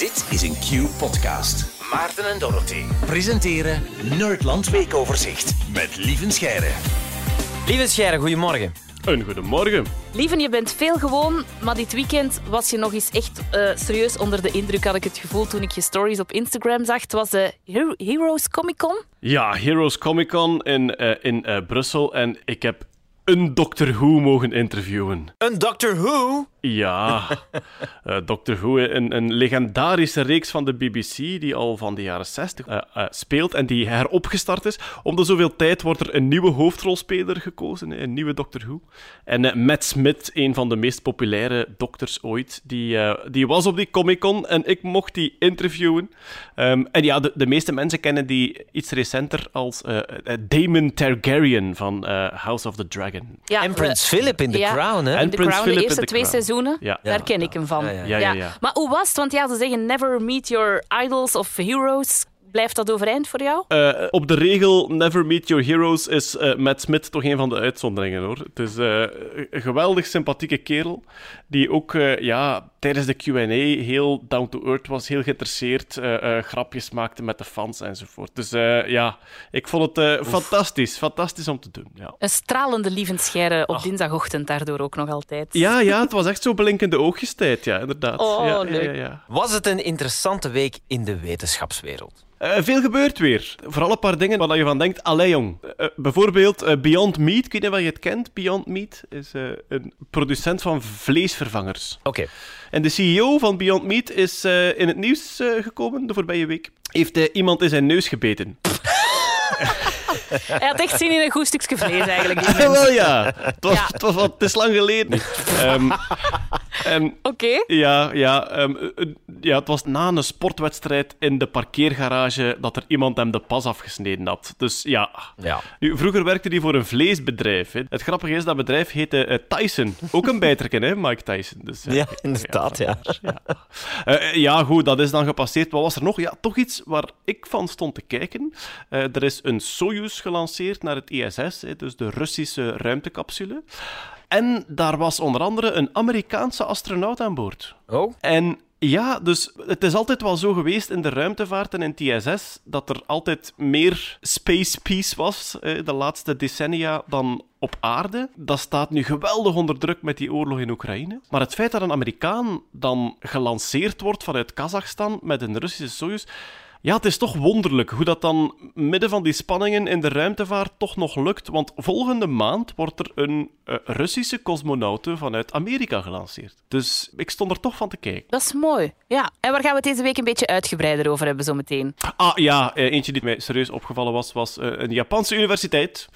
Dit is een Q-podcast. Maarten en Dorothy presenteren Nerdland Weekoverzicht met Lieven Scheire. Lieve Scheire, goedemorgen. Een goedemorgen. Lieven, je bent veel gewoon, maar dit weekend was je nog eens echt eh, serieus onder de indruk, had ik het gevoel toen ik je stories op Instagram zag. Het was de Hero- Heroes Comic Con. Ja, Heroes Comic Con in, eh, in eh, Brussel en ik heb een Doctor Who mogen interviewen. Een Doctor Who? Ja, eh, Doctor Who, een, een legendarische reeks van de BBC die al van de jaren 60 eh, eh, speelt en die heropgestart is. Om de zoveel tijd wordt er een nieuwe hoofdrolspeler gekozen, een nieuwe Doctor Who. En eh, Matt Smith, een van de meest populaire dokters ooit, die, eh, die was op die Comic-Con en ik mocht die interviewen. Ehm, en ja, de, de meeste mensen kennen die iets recenter als Damon Targaryen van eh, House of the Dragon. Ja, En Prins Philip in The ja. Crown, hè? En Prins Crown, Philip de in eerste The twee Crown. Seizoenen, Ja. daar ken ik hem van. Ja, ja. Ja, ja, ja. Maar hoe was het? Want ja, ze zeggen never meet your idols of heroes. Blijft dat overeind voor jou? Eh, op de regel Never Meet Your Heroes is eh, Matt Smith toch een van de uitzonderingen hoor. Het is eh, een geweldig sympathieke kerel die ook eh, ja, tijdens de QA heel down to earth was, heel geïnteresseerd, eh, eh, grapjes maakte met de fans enzovoort. Dus eh, ja, ik vond het eh, fantastisch, fantastisch om te doen. Ja. Een stralende lievenscheire op dinsdagochtend daardoor ook nog altijd. Ja, ja, het was echt zo blinkende oogjes-tijd, ja, inderdaad. Oh, ja, leuk. Ja, ja, Was het een interessante week in de wetenschapswereld? Eh, veel gebeurt weer. Vooral een paar dingen waar je van denkt, allee jong. Eh, bijvoorbeeld eh, Beyond Meat, ik weet niet of je het kent. Beyond Meat is eh, een producent van vleesvervangers. Oké. En de CEO van Beyond Meat is eh, in het nieuws eh, gekomen de voorbije week. Heeft eh, iemand in zijn neus gebeten. Hij had echt zin in een goed stukje vlees eigenlijk. Ah, wel ja. Het, was, Ja. Het, was, wat- het is lang geleden. Ehm, en Oké. Ja, ja, ehm, eh, ja, het was na een sportwedstrijd in de parkeergarage dat er iemand hem de pas afgesneden had. Dus ja. Ja. Nu, vroeger werkte hij voor een vleesbedrijf. Hè. Het grappige is, dat bedrijf heette eh, Tyson. Ook een bijterken, hè, Mike Tyson. Dus, eh, Ja, inderdaad, ja. eh, ja, goed, dat is dan gepasseerd. Wat was er nog? Ja, toch iets waar ik van stond te kijken. Eh, er is een Soyuz gelanceerd naar het ISS, hè, dus de Russische ruimtecapsule. En daar was onder andere een Amerikaanse astronaut aan boord. Oh? En ja, dus het is altijd wel zo geweest in de ruimtevaart en in het ISS dat er altijd meer space peace was eh, de laatste decennia dan op aarde. Dat staat nu geweldig onder druk met die oorlog in Oekraïne. Maar het feit dat een Amerikaan dan gelanceerd wordt vanuit Kazachstan met een Russische Soyuz. Ja, het is toch wonderlijk hoe dat dan midden van die spanningen in de ruimtevaart toch nog lukt. Want volgende maand wordt er een eh, Russische cosmonaute vanuit Amerika gelanceerd. Dus ik stond er toch van te kijken. Dat is mooi. Ja. En waar gaan we het deze week een beetje uitgebreider over hebben zometeen? Ah ja, eh, eentje die mij serieus opgevallen was, was eh, een Japanse universiteit.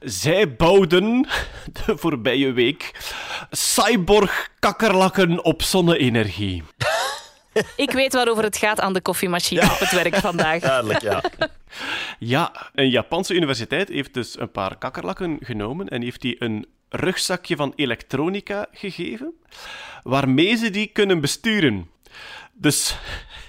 Zij bouwden de voorbije week cyborg-kakkerlakken op zonne-energie. Ik weet waarover het gaat aan de koffiemachine op het werk vandaag. Duidelijk, ja. Ja, een Japanse universiteit heeft dus een paar kakkerlakken genomen en heeft die een rugzakje van elektronica gegeven, waarmee ze die kunnen besturen. Dus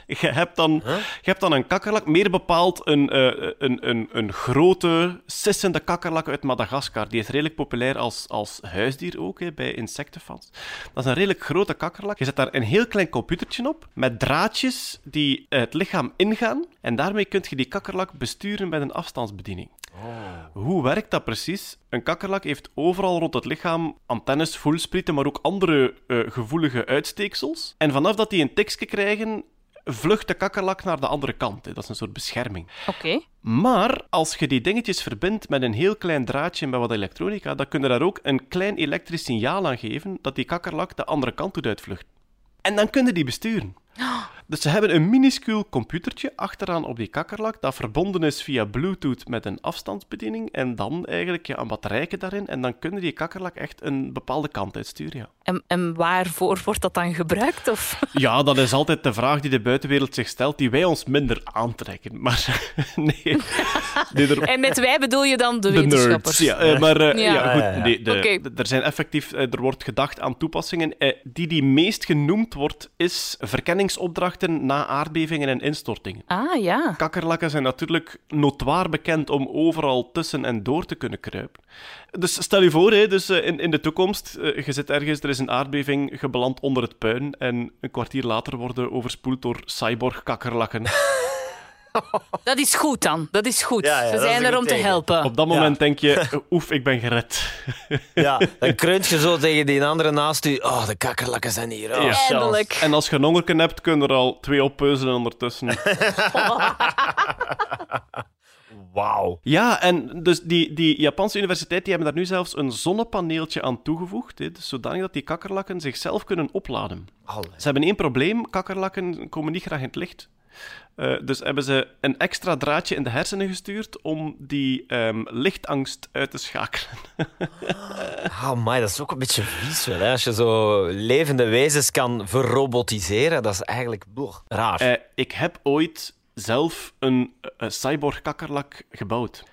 je hebt dan, je hebt dan een kakkerlak, meer bepaald een, eh, een, een, een grote, sissende kakkerlak uit Madagaskar. Die is redelijk populair als, als huisdier ook, hè, bij insectenfans. Dat is een redelijk grote kakkerlak. Je zet daar een heel klein computertje op, met draadjes die het lichaam ingaan. En daarmee kun je die kakkerlak besturen met een afstandsbediening. Hoe werkt dat precies? Een kakkerlak heeft overal rond het lichaam antennes, voelsprieten, maar ook andere eh, gevoelige uitsteeksels. En vanaf dat die een tikje krijgen, vlucht de kakkerlak naar de andere kant. Dat is een soort bescherming. Oké. Maar als je die dingetjes verbindt met een heel klein draadje met wat elektronica, dan kun je daar ook een klein elektrisch signaal aan geven dat die kakkerlak de andere kant doet uitvluchten. En dan kun je die besturen. Dus ze hebben een minuscuul computertje achteraan op die kakkerlak dat verbonden is via Bluetooth met een afstandsbediening en dan eigenlijk ja, een batterijke daarin en dan kunnen die kakkerlak echt een bepaalde kant uitsturen. Ja. En, en waarvoor wordt dat dan gebruikt? Of? ja, dat is altijd de vraag die de buitenwereld zich stelt, die wij ons minder aantrekken. Maar nee, nee er, En met wij bedoel je dan de, de wetenschappers? nerds. Ja, eh, maar eh, Ja. goed, nee, de- er zijn effectief, eh, er wordt gedacht aan toepassingen. Eh, die die meest genoemd wordt, is na aardbevingen en instortingen. Ah, ja. Kakkerlakken zijn natuurlijk notoir bekend om overal tussen en door te kunnen kruipen. Dus stel je voor, hè, dus, eh, in, in de toekomst, eh, je zit ergens, er is een aardbeving gebeland onder het puin en een kwartier later worden overspoeld door cyborg-kakkerlakken. Dat is goed dan. Dat is goed. Ja, ja, Ze zijn er om te helpen. Op dat moment denk je, oef, ik ben gered. Ja, dan kreunt je zo tegen die andere naast u. Oh, de kakkerlakken zijn hier. Oh. Eindelijk. En als je een hongerken hebt, kunnen er al twee oppeuzelen ondertussen. Wauw. Ja, en dus die, die Japanse universiteit die hebben daar nu zelfs een zonnepaneeltje aan toegevoegd, hè, dus zodanig dat die kakkerlakken zichzelf kunnen opladen. Allee. Ze hebben één probleem, kakkerlakken komen niet graag in het licht. Eh, dus hebben ze een extra draadje in de hersenen gestuurd om die ehm, lichtangst uit te schakelen. Oh, my, dat is ook een beetje vies wel. Hè? Als je zo levende wezens kan verrobotiseren, dat is eigenlijk boah, raar. Eh, ik heb ooit zelf een, eh, cyborg-kakkerlak gebouwd.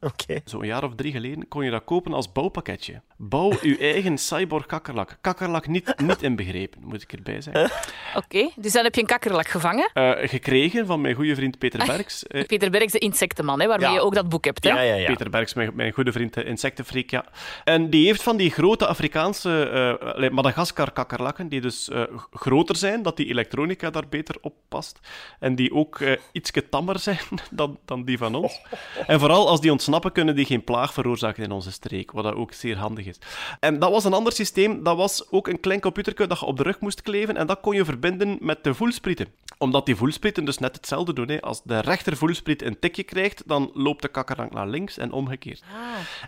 Oké. Zo'n jaar of drie geleden kon je dat kopen als bouwpakketje. Bouw uw eigen cyborg-kakkerlak. Kakkerlak niet, niet inbegrepen, moet ik erbij zeggen. Oké, dus dan heb je een kakkerlak gevangen. Eh, gekregen van mijn goede vriend Peter Berks. Eh, Peter Bergs, de insectenman, hè, waarmee Ja. je ook dat boek hebt. Hè? Ja, ja, ja. Peter Berks, mijn, mijn goede vriend, de insectenfreak, ja. En die heeft van die grote Afrikaanse eh Madagaskar-kakkerlakken, die dus eh, groter zijn, dat die elektronica daar beter op past. En die ook eh iets tammer zijn dan, dan die van ons. En vooral als die ontsnappen, kunnen die geen plaag veroorzaken in onze streek, wat dat ook zeer handig is. En dat was een ander systeem, dat was ook een klein computertje dat je op de rug moest kleven, en dat kon je verbinden met de voelsprieten. Omdat die voelsprieten dus net hetzelfde doen. Hè. Als de rechter voelspriet een tikje krijgt, dan loopt de kakkerlak naar links en omgekeerd.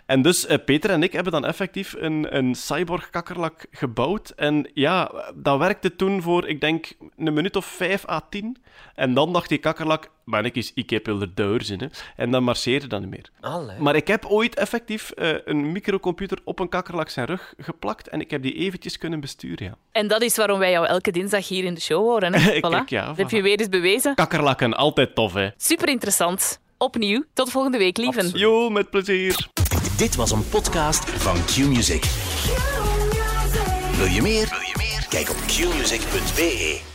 En dus eh, Peter en ik hebben dan effectief een, een cyborg-kakkerlak gebouwd. En ja, dat werkte toen voor, ik denk, een minuut of vijf à tien. En dan dacht die kakkerlak, maar ik is, ik heb er deur in. Hè. En dan marcheerde dat niet meer. Allee. Maar ik heb ooit effectief eh, een microcomputer op een kakkerlak zijn rug geplakt. En ik heb die eventjes kunnen besturen, ja. En dat is waarom wij jou elke dinsdag hier in de show horen. Hè? Voilà. Kijk, ja, dat heb je weer eens bewezen. Kakkerlakken, altijd tof, hè. Super interessant. Opnieuw. Tot volgende week, lieven. Jo, met plezier. Dit was een podcast van Q-Music. Wil je meer? Wil je meer? Kijk op qmusic.be.